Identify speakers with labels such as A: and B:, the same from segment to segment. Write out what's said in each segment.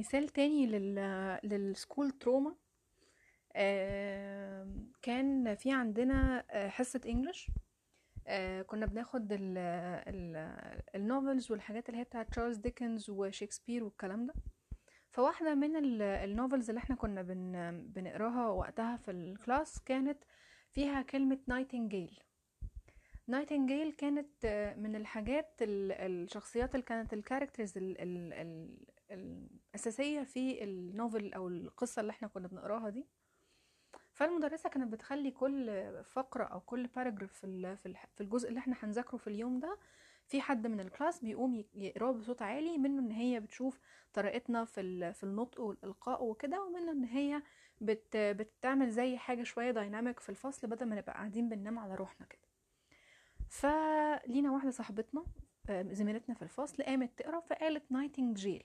A: مثال تاني لل لل school trauma كان في عندنا آه، حصة English كنا بناخد ال ال ال novels والحاجات اللي هي بتاعت تشارلز ديكنز وشكسبير والكلام ده. فواحدة من ال- novels اللي إحنا كنا بن بنقراها وقتها في ال class كانت فيها كلمة nightingale nightingale كانت آه، من الحاجات ال- الشخصيات اللي كانت ال characters الأساسية في ال novel أو القصة اللي إحنا كنا بنقراها دي. فالمدرسة كانت بتخلي كل فقرة أو كل paragraph في في الجزء اللي إحنا هنذاكره في اليوم ده في حد من ال class بيقوم يقراه بصوت عالي منه إن هي بتشوف طريقتنا في في النطق والإلقاء وكده ومنه إن هي بت بتعمل زي حاجة شوية dynamic في الفصل بدل ما نبقى قاعدين بننام على روحنا كده. فلينا واحدة صاحبتنا آه، زميلتنا في الفصل قامت تقرا فقالت نايتنجيل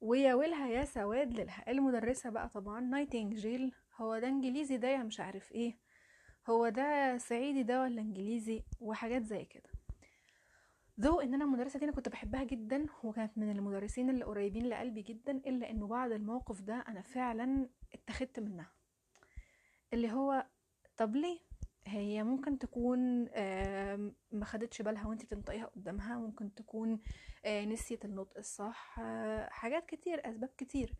A: ويا ويلها يا سواد للها المدرسة بقى طبعا نايتنجيل هو ده انجليزي ده يا مش عارف إيه. هو ده صعيدي ده ولا انجليزي؟ وحاجات زي كده. ذو إن أنا المدرسة دي أنا كنت بحبها جدا وكانت من المدرسين اللي قريبين لقلبي جدا إلا إنه بعد الموقف ده أنا فعلا اتخذت منها. اللي هو طب ليه؟ هي ممكن تكون ما خدتش بالها وانت بتنطقيها قدامها ممكن تكون آه، نسيت النطق الصح آه، حاجات كتير أسباب كتير.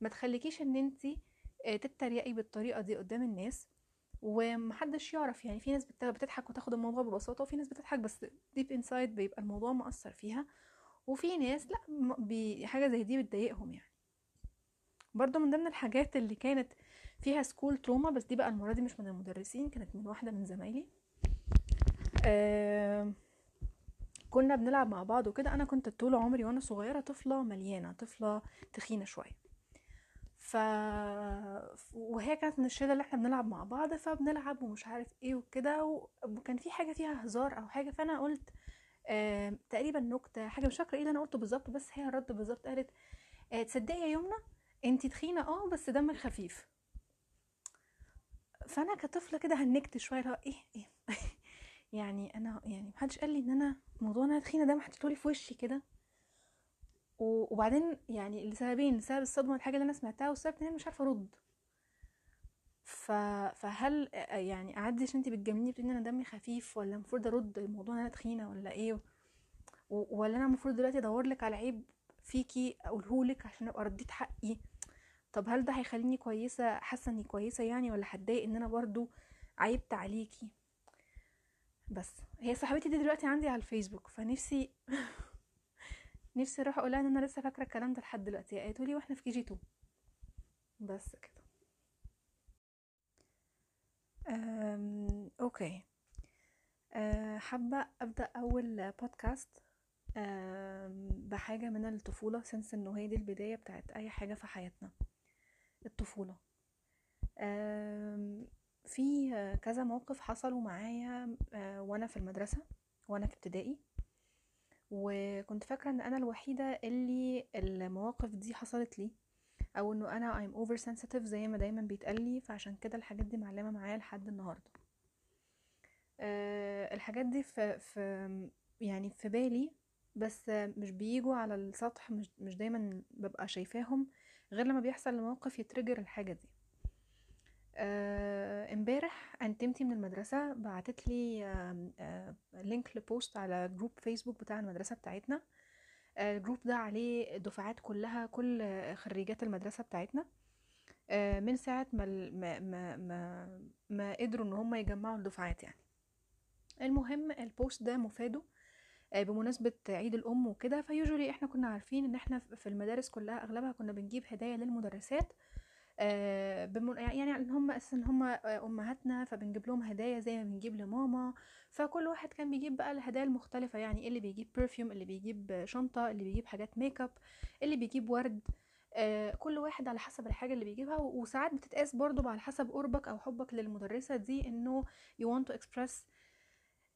A: ما تخليكيش إن انت تتريقي بالطريقة دي قدام الناس ومحدش يعرف. يعني في ناس بت- بتضحك وتاخد الموضوع ببساطة وفي ناس بتضحك بس deep inside بيبقى الموضوع مأثر فيها. وفي ناس لأ حاجة زي دي بتضايقهم يعني. برضو من ضمن الحاجات اللي كانت فيها school trauma بس دي بقى المرة دي مش من المدرسين كانت من واحدة من زمايلي. كنا بنلعب مع بعض وكده. أنا كنت طول عمري وأنا صغيرة طفلة مليانة طفلة تخينة شوية. ف وهي كانت من الشلة اللي إحنا بنلعب مع بعض فبنلعب ومش عارف إيه وكده. وكان في حاجة فيها هزار أو حاجة فأنا قلت تقريبا نكتة حاجة مش فاكرة إيه اللي أنا قلته بالظبط بس هي الرد بالظبط قالت آه تصدقي يا يمنى انتي تخينة آه بس دمك خفيف. فأنا كطفلة كده هنكت شوية هو إيه إيه؟ يعني أنا يعني محدش قال لي إن أنا موضوع إن أنا تخينة ده محدش لي في وشي كده. وبعدين يعني لسببين لسبب الصدمة الحاجة اللي أنا سمعتها والسبب إن أنا مش عارفة أرد. ف... فهل يعني أعدي عشان أنتي بتجامليني بتقولي إن أنا دمي خفيف ولا المفروض أرد الموضوع إن أنا تخينة ولا إيه؟ و... ولا أنا المفروض دلوقتي أدور لك على عيب فيكي أقوله لك عشان أبقى رديت حقي؟ طب هل ده هيخليني كويسة حاسة إني كويسة يعني ولا هتضايق إن أنا برضو عيبت عليكي؟ بس هي صاحبتي دي دلوقتي عندي على الفيسبوك فنفسي نفسي أروح أقولها إن أنا لسه فاكرة الكلام ده لحد دلوقتي قالت لي وإحنا في KG 2 بس كده. أم... okay. أه حابة أبدأ أول بودكاست. بحاجة من الطفولة سنس إنه هي دي البداية بتاعت أي حاجة في حياتنا. الطفولة. أم... في كذا موقف حصلوا معايا آه، وأنا في المدرسة وأنا في ابتدائي. وكنت فاكرة إن أنا الوحيدة اللي المواقف دي حصلت لي أو إنه أنا I'm over sensitive زي ما دايما بيتقال لي فعشان كده الحاجات دي معلمة معايا لحد النهارده. أه الحاجات دي في في يعني في بالي بس مش بيجوا على السطح مش مش دايما ببقى شايفاهم. غير لما بيحصل موقف ي trigger الحاجة دي. آه، امبارح انتمتي من المدرسة بعتت لي آم، آه، link ل post على group فيسبوك بتاع المدرسة بتاعتنا. آه، ال group ده عليه دفعات كلها كل آه، خريجات المدرسة بتاعتنا. آه، من ساعة ما ما ما ما, ما قدروا إن هم يجمعوا الدفعات يعني. المهم ال post ده مفاده آه، بمناسبة عيد الأم وكده ف usually إحنا كنا عارفين إن إحنا في المدارس كلها أغلبها كنا بنجيب هدايا للمدرسات آه،. يعني إن هم أساسا هم آه، أمهاتنا فبنجيب لهم هدايا زي ما بنجيب لماما فكل واحد كان بيجيب بقى الهدايا المختلفة يعني اللي بيجيب perfume اللي بيجيب شنطة اللي بيجيب حاجات make up اللي بيجيب ورد آه، كل واحد على حسب الحاجة اللي بيجيبها وساعات بتتقاس برضو على حسب قربك أو حبك للمدرسة دي إنه you want to express آه،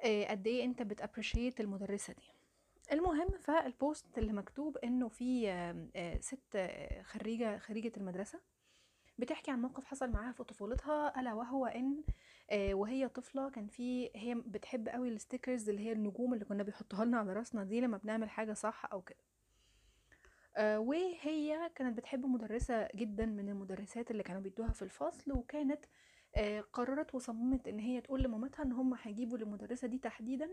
A: قد إيه أنت بت appreciate المدرسة دي. المهم فال post اللي مكتوب إنه في آه، آه، ست آه، خريجة خريجة المدرسة بتحكي عن موقف حصل معاها في طفولتها ألا وهو إن آه، وهي طفلة كان في هي بتحب قوي ال stickers اللي هي النجوم اللي كنا بيحطوها لنا على راسنا دي لما بنعمل حاجة صح أو كده. آه، وهي كانت بتحب مدرسة جدا من المدرسات اللي كانوا بيدوها في الفصل وكانت آه، قررت وصممت إن هي تقول لمامتها إن هم هيجيبوا للمدرسة دي تحديدا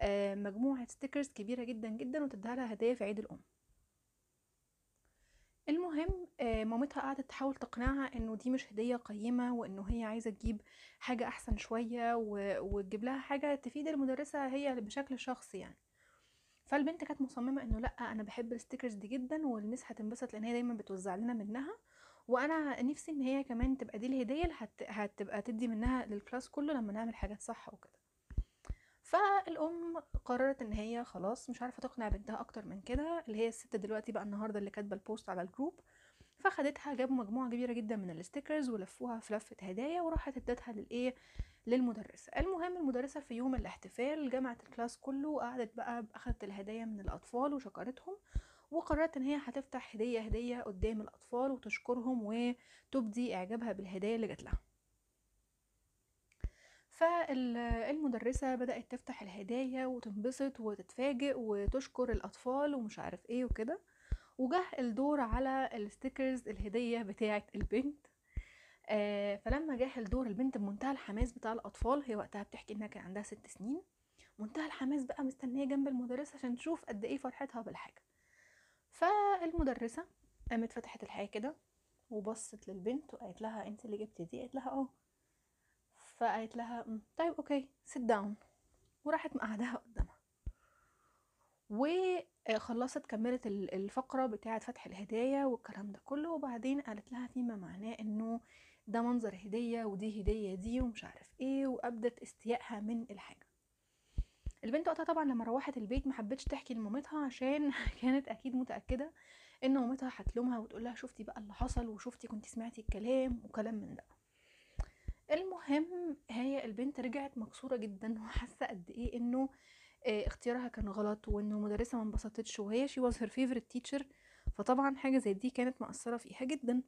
A: آه، مجموعة ستيكرز كبيرة جدا جدا وتديها لها هدية في عيد الأم. المهم آه، مامتها قعدت تحاول تقنعها إنه دي مش هدية قيمة وإنه هي عايزة تجيب حاجة أحسن شوية وتجيب لها حاجة تفيد المدرسة هي بشكل شخصي يعني. فالبنت كانت مصممة إنه لأ أنا بحب ال stickers دي جدا وال miss هتنبسط لأن هي دايما بتوزع لنا منها. وأنا نفسي إن هي كمان تبقى دي الهدية اللي هت... هتبقى تدي منها لل class كله لما نعمل حاجات صح وكده. فالأم قررت إن هي خلاص مش عارفة تقنع بنتها أكتر من كده اللي هي الست دلوقتي بقى النهارده اللي كاتبة ال post على ال group فخدتها جابوا مجموعة كبيرة جدا من ال stickers ولفوها في لفة هدايا وراحت ادتها للايه للمدرسة. المهم المدرسة في يوم الاحتفال جمعت ال class كله وقعدت بقى أخدت الهدايا من الأطفال وشكرتهم وقررت إن هي هتفتح هدية هدية قدام الأطفال وتشكرهم وتبدي إعجابها بالهدايا اللي جات لها. فالمدرسة بدأت تفتح الهدايا وتنبسط وتتفاجئ وتشكر الأطفال ومش عارف إيه وكده. وجه الدور على الستيكرز الهدية بتاعة البنت. آه فلما جه الدور البنت بمنتهى الحماس بتاع الأطفال هي وقتها بتحكي إنها كان عندها ست سنين. منتهى الحماس بقى مستنية جنب المدرسة عشان تشوف قد إيه فرحتها بالحاجة. فالمدرسة قامت فتحت الحاجة كده وبصت للبنت وقالت لها أنت اللي جبتي دي؟ قالت لها آه. فقالت لها "مم، طيب okay sit down وراحت مقعدها قدامها. وخلصت كملت ال- الفقرة بتاعة فتح الهدايا والكلام ده كله. وبعدين قالت لها فيما معناه إنه ده منظر هدية ودي هدية دي ومش عارف إيه وأبدت استيائها من الحاجة. البنت وقتها طبعا لما روحت البيت ما حبتش تحكي لمامتها عشان كانت أكيد متأكدة إن مامتها هتلومها وتقول لها شفتي بقى اللي حصل وشفتي كنتي سمعتي الكلام وكلام من ده. المهم هي البنت رجعت مكسورة جدا وحاسة قد إيه إنه آه، اختيارها كان غلط وإنه المدرسة ما انبسطتش وهي she was her favorite teacher فطبعا حاجة زي دي كانت مأثرة فيها جدا.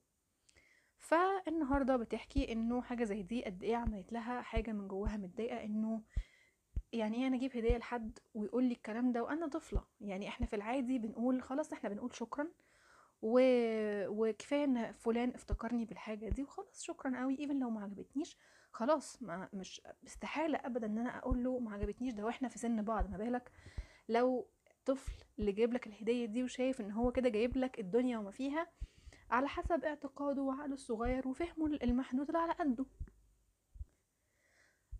A: فالنهاردة بتحكي إنه حاجة زي دي قد إيه عملت لها حاجة من جواها متضايقة إنه يعني إيه أنا أجيب هدية لحد ويقول لي الكلام ده وأنا طفلة؟ يعني إحنا في العادي بنقول خلاص إحنا بنقول شكرا و... وكفاية إن فلان افتكرني بالحاجة دي وخلاص شكرا قوي ايفن لو ما عجبتنيش خلاص ما مش استحالة ابدا إن أنا أقول له ما عجبتنيش ده وإحنا في سن بعض ما بالك؟ لو طفل اللي جايب لك الهدية دي وشايف إن هو كده جايب لك الدنيا وما فيها على حسب اعتقاده وعقله الصغير وفهمه المحدود اللي على قده.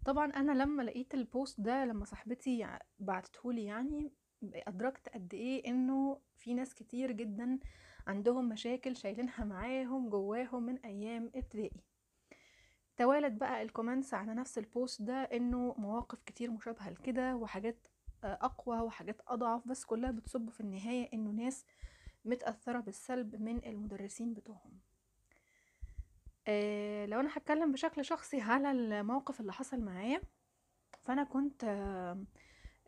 A: طبعا أنا لما لقيت ال post ده لما صاحبتي بعتتهولي يعني أدركت قد إيه إنه في ناس كتير جدا عندهم مشاكل شايلينها معاهم جواهم من أيام ابتدائي. توالت بقى ال comments على نفس ال post ده إنه مواقف كتير مشابهة لكده وحاجات آه، أقوى وحاجات أضعف بس كلها بتصب في النهاية إنه ناس متأثرة بالسلب من المدرسين بتوعهم. لو أنا هتكلم بشكل شخصي على الموقف اللي حصل معايا فأنا كنت آه،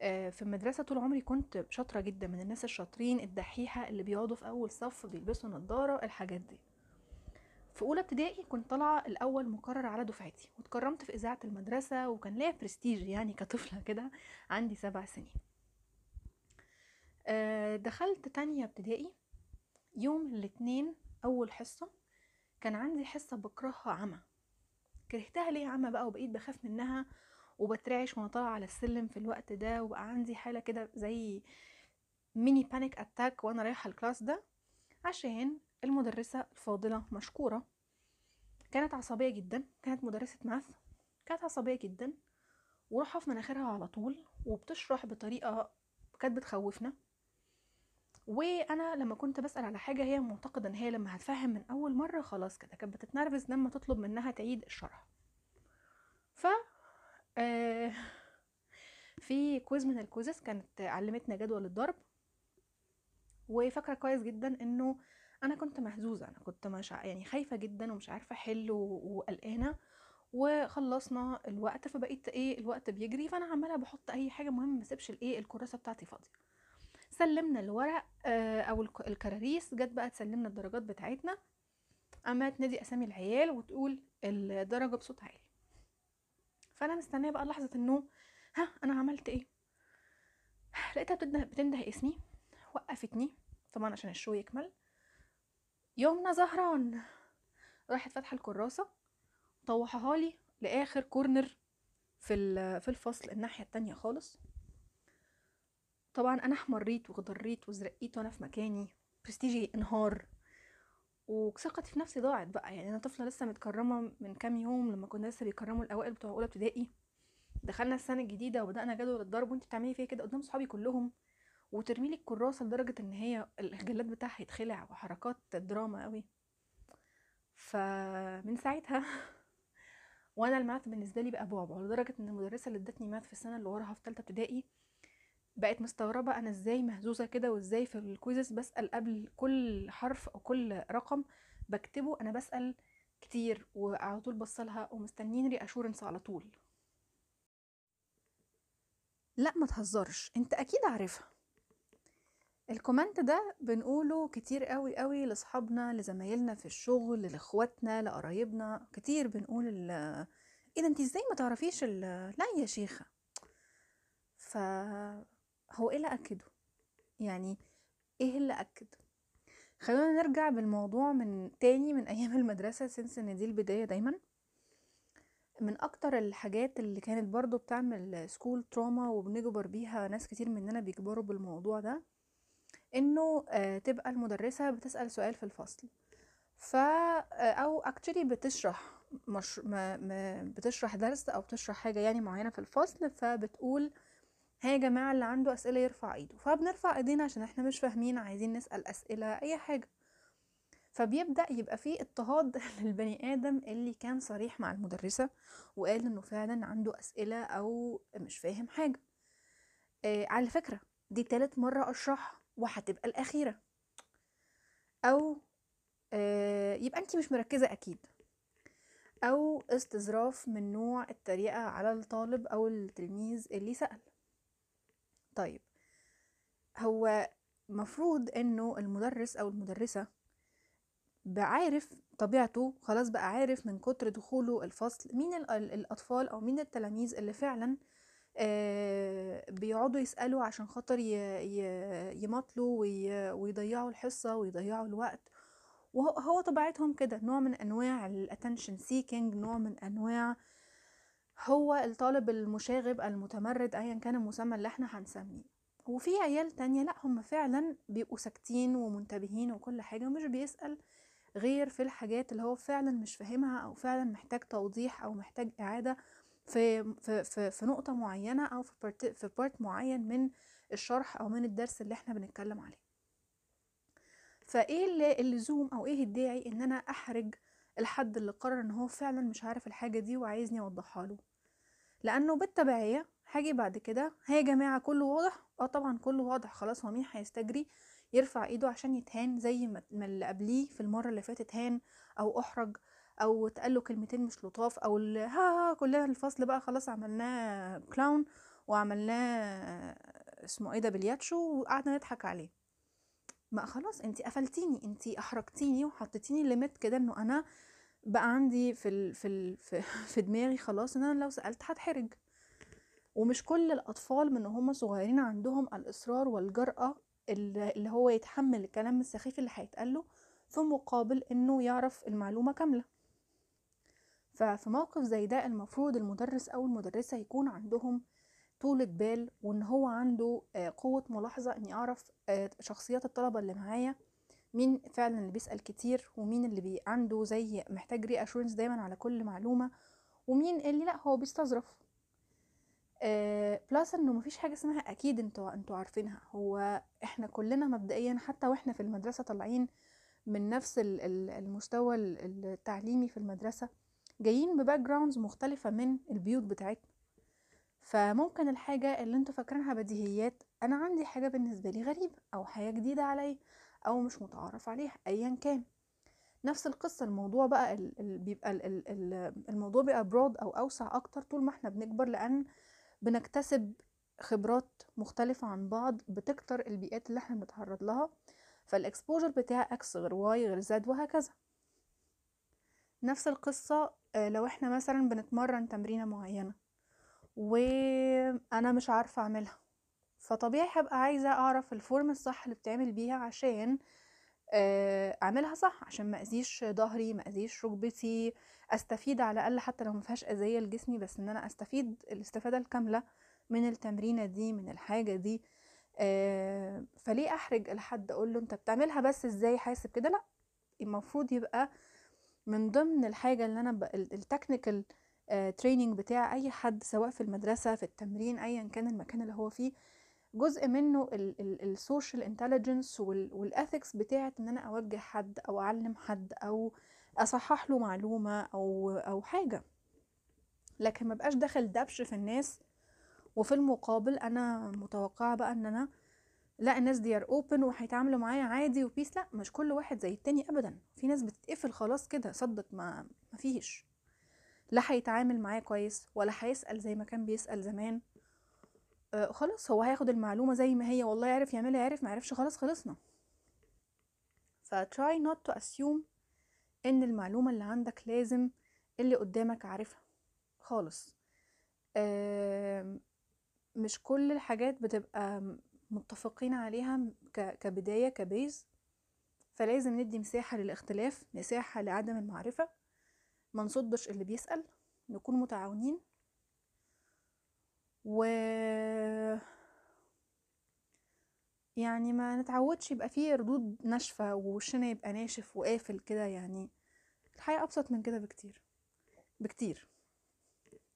A: آه، في المدرسة طول عمري كنت شاطرة جدا من الناس الشاطرين الدحيحة اللي بيقعدوا في أول صف بيلبسوا نظارة الحاجات دي. في أولى ابتدائي كنت طالعة الأول مقرر على دفعتي واتكرمت في إذاعة المدرسة وكان ليا برستيج يعني كطفلة كده عندي سبع سنين. آه، دخلت تانية ابتدائي يوم الاثنين أول حصة كان عندي حصة بكرهها عمى. كرهتها ليه عمى بقى؟ وبقيت بخاف منها وبترعش وأنا طالعة على السلم في الوقت ده وبقى عندي حالة كده زي mini panic attack وأنا رايحة ال class ده عشان المدرسة الفاضلة مشكورة. كانت عصبية جدا كانت مدرسة math كانت عصبية جدا. وروحها في مناخيرها على طول وبتشرح بطريقة كانت بتخوفنا. وأنا لما كنت بسأل على حاجة هي معتقدة إن هي لما هتفهم من أول مرة خلاص كده كانت بتتنرفز لما تطلب منها تعيد الشرح. ف آه، في quiz من ال quizzes كانت علمتنا جدول الضرب. وفاكرة كويس جدا إنه أنا كنت مهزوزة أنا كنت مش يعني خايفة جدا ومش عارفة أحل وقلقانة. وخلصنا الوقت فبقيت إيه الوقت بيجري فأنا عمالة بحط أي حاجة مهم ما اسيبش الإيه الكراسة بتاعتي فاضية. سلمنا الورق آه، أو الك- الكراريس جت بقى تسلمنا الدرجات بتاعتنا. عماله تنادي أسامي العيال وتقول الدرجة بصوت عالي. فأنا مستنية بقى لحظة إنه ها أنا عملت إيه؟ لقيتها بتنده, بتنده اسمي وقفتني طبعا عشان الشو يكمل. يومنا زهران. راحت فاتحة الكراسة طوحها لي لآخر كورنر في في الفصل الناحية التانية خالص. طبعا أنا احمريت وغضريت وزرقيت وأنا في مكاني. برستيجي انهار. وثقتي في نفسي ضاعت بقى. يعني أنا طفلة لسه متكرمة من كام يوم لما كنا لسه بيكرموا الأوائل بتوع أولى ابتدائي. دخلنا السنة الجديدة وبدأنا جدول الضرب. وانت بتعملي فيا كده قدام صحابي كلهم. وترمي لي الكراسة لدرجة إن هي الجلاد بتاعها يتخلع وحركات دراما قوي فمن ساعتها وأنا الماث بالنسبة لي بقى بعبع. لدرجة إن المدرسة اللي ادتني ماث في السنة اللي وراها في ثالثه ابتدائي بقت مستغربة أنا إزاي مهزوزة كده وإزاي في ال quizzes بسأل قبل كل حرف أو كل رقم بكتبه أنا بسأل كتير وعلى طول بصلها ومستنين reassurance على طول. لا ما تهزرش أنت أكيد عارفها. ال comment ده بنقوله كتير قوي قوي لأصحابنا لزمايلنا في الشغل لإخواتنا لقرايبنا كتير بنقول ال إيه ده أنت إزاي ما تعرفيش ال لا يا شيخة. ف هو إيه اللي أكده؟ يعني إيه اللي اكد خلونا نرجع بالموضوع من تاني من أيام المدرسة since إن دي البداية دايما. من أكتر الحاجات اللي كانت برضو بتعمل school trauma وبنجبر بيها ناس كتير مننا بيجبروا بالموضوع ده إنه آه، تبقى المدرسة بتسأل سؤال في الفصل. ف آه، أو اكشلي بتشرح مش ما ما بتشرح درس أو بتشرح حاجة يعني معينة في الفصل فبتقول ها يا جماعة اللي عنده أسئلة يرفع إيده فبنرفع إيدينا عشان إحنا مش فاهمين عايزين نسأل أسئلة أي حاجة. فبيبدأ يبقى فيه اضطهاد للبني آدم اللي كان صريح مع المدرسة وقال إنه فعلا عنده أسئلة أو مش فاهم حاجة. آه على فكرة دي تالت مرة أشرحها وهتبقى الأخيرة. أو آه يبقى أنتي مش مركزة أكيد. أو استظراف من نوع التريقة على الطالب أو التلميذ اللي سأل. طيب هو مفروض إنه المدرس أو المدرسة بعارف طبيعته خلاص بقى عارف من كتر دخوله الفصل مين ال- ال- الأطفال أو مين التلاميذ اللي فعلا آه، بيقعدوا يسألوا عشان خاطر يمطلوا وي- ويضيعوا الحصة ويضيعوا الوقت. وهو هو طبيعتهم كده نوع من أنواع ال attention seeking نوع من أنواع هو الطالب المشاغب المتمرد أيا كان المسمى اللي إحنا هنسميه. وفي عيال تانية لأ هم فعلا بيبقوا ساكتين ومنتبهين وكل حاجة ومش بيسأل غير في الحاجات اللي هو فعلا مش فاهمها أو فعلا محتاج توضيح أو محتاج إعادة في في في, في نقطة معينة أو في part في part معين من الشرح أو من الدرس اللي إحنا بنتكلم عليه. فإيه اللزوم أو إيه الداعي إن أنا أحرج الحد اللي قرر إن هو فعلا مش عارف الحاجة دي وعايزني أوضحها له؟ لأنه بالتبعية هاجي بعد كده ها يا جماعة كله واضح آه طبعا كله واضح خلاص هو مين هيستجري؟ يرفع إيده عشان يتهان زي ما اللي قبليه في المرة اللي فاتت هان أو أحرج أو اتقال له كلمتين مش لطاف أو ها ها كلنا الفصل بقى خلاص عملناه كلاون وعملناه اسمه إيه ده بلياتشو وقعدنا نضحك عليه. ما خلاص انتي قفلتيني انتي أحرجتيني وحطيتيني ليميت كده إنه أنا بقى عندي في ال في ال في, دماغي خلاص إن أنا لو سألت هتحرج. ومش كل الأطفال من هم صغيرين عندهم الإصرار والجرأة اللي هو يتحمل الكلام السخيف اللي هيتقال له في مقابل إنه يعرف المعلومة كاملة. ففي موقف زي ده المفروض المدرس أو المدرسة يكون عندهم طولة بال وإن هو عنده آه، قوة ملاحظة ان يعرف آه، شخصيات الطلبة اللي معايا مين فعلا اللي بيسأل كتير ومين اللي بي عنده زي محتاج reassurance دايما على كل معلومة ومين اللي لأ هو بيستظرف. آه plus إنه مفيش حاجة اسمها أكيد أنتوا أنتوا عارفينها. هو إحنا كلنا مبدئيا حتى وإحنا في المدرسة طالعين من نفس ال- ال- المستوى ال- التعليمي في المدرسة جايين ب backgrounds مختلفة من البيوت بتاعتنا. فممكن الحاجة اللي أنتوا فاكرينها بديهيات أنا عندي حاجة بالنسبة لي غريبة أو حاجة جديدة عليا. أو مش متعارف عليها ايا كان. نفس القصة الموضوع بقى بيبقى ال ال ال الموضوع بيبقى broad أو أوسع أكتر طول ما إحنا بنكبر لأن بنكتسب خبرات مختلفة عن بعض بتكتر البيئات اللي إحنا بنتعرض لها فال exposure بتاع إكس غير واي غير زد وهكذا. نفس القصة آه، لو إحنا مثلا بنتمرن تمرينة معينة وأنا مش عارفة أعملها. فطبيعي هبقى عايزة أعرف ال form الصح اللي بتعمل بيها عشان آه، أعملها صح عشان ما أذيش ظهري ما أذيش ركبتي أستفيد على الأقل حتى لو ما فيهاش أذية لجسمي بس إن أنا أستفيد الاستفادة الكاملة من التمرينة دي من الحاجة دي. آه، فليه أحرج لحد أقول له أنت بتعملها بس إزاي؟ حاسب كده؟ لأ المفروض يبقى من ضمن الحاجة اللي أنا ال technical training بتاع أي حد سواء في المدرسة في التمرين ايا كان المكان اللي هو فيه جزء منه ال social intelligence وال ethics بتاعت إن أنا أوجه حد أو أعلم حد أو أصحح له معلومة أو أو حاجة. لكن ما بقاش داخل دبش في الناس. وفي المقابل أنا متوقعة بقى إن أنا لا الناس دي are open وهيتعاملوا معايا عادي و peace لا مش كل واحد زي التاني ابدا. في ناس بتتقفل خلاص كده صدق ما مفيش لا هيتعامل معايا كويس ولا هيسأل زي ما كان بيسأل زمان. آه خلاص هو هياخد المعلومة زي ما هي والله يعرف يعملها يعرف ما عرفش خلاص خلصنا. ف try not to assume إن المعلومة اللي عندك لازم اللي قدامك عارفها. خالص. مش كل الحاجات بتبقى متفقين عليها كبداية كبيز. فلازم ندي مساحة للاختلاف مساحة لعدم المعرفة. ما نصدش اللي بيسأل نكون متعاونين. و يعني ما نتعودش يبقى فيه ردود ناشفة ووشنا يبقى ناشف وقافل كده يعني الحياة أبسط من كده بكتير بكتير.